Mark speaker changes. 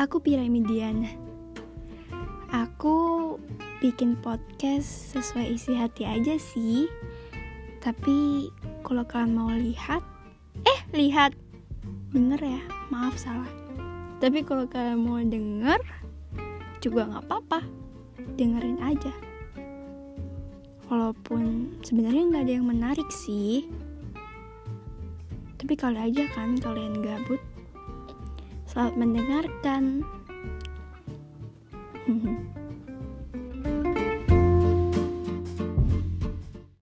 Speaker 1: aku Piramidiana. Aku bikin podcast sesuai isi hati aja sih. Tapi kalau kalian mau lihat, eh lihat, denger ya, maaf salah. Tapi kalau kalian mau denger, juga nggak apa-apa, dengerin aja. Walaupun sebenarnya nggak ada yang menarik sih. Tapi kali aja kan kalian gabut. Selamat mendengarkan.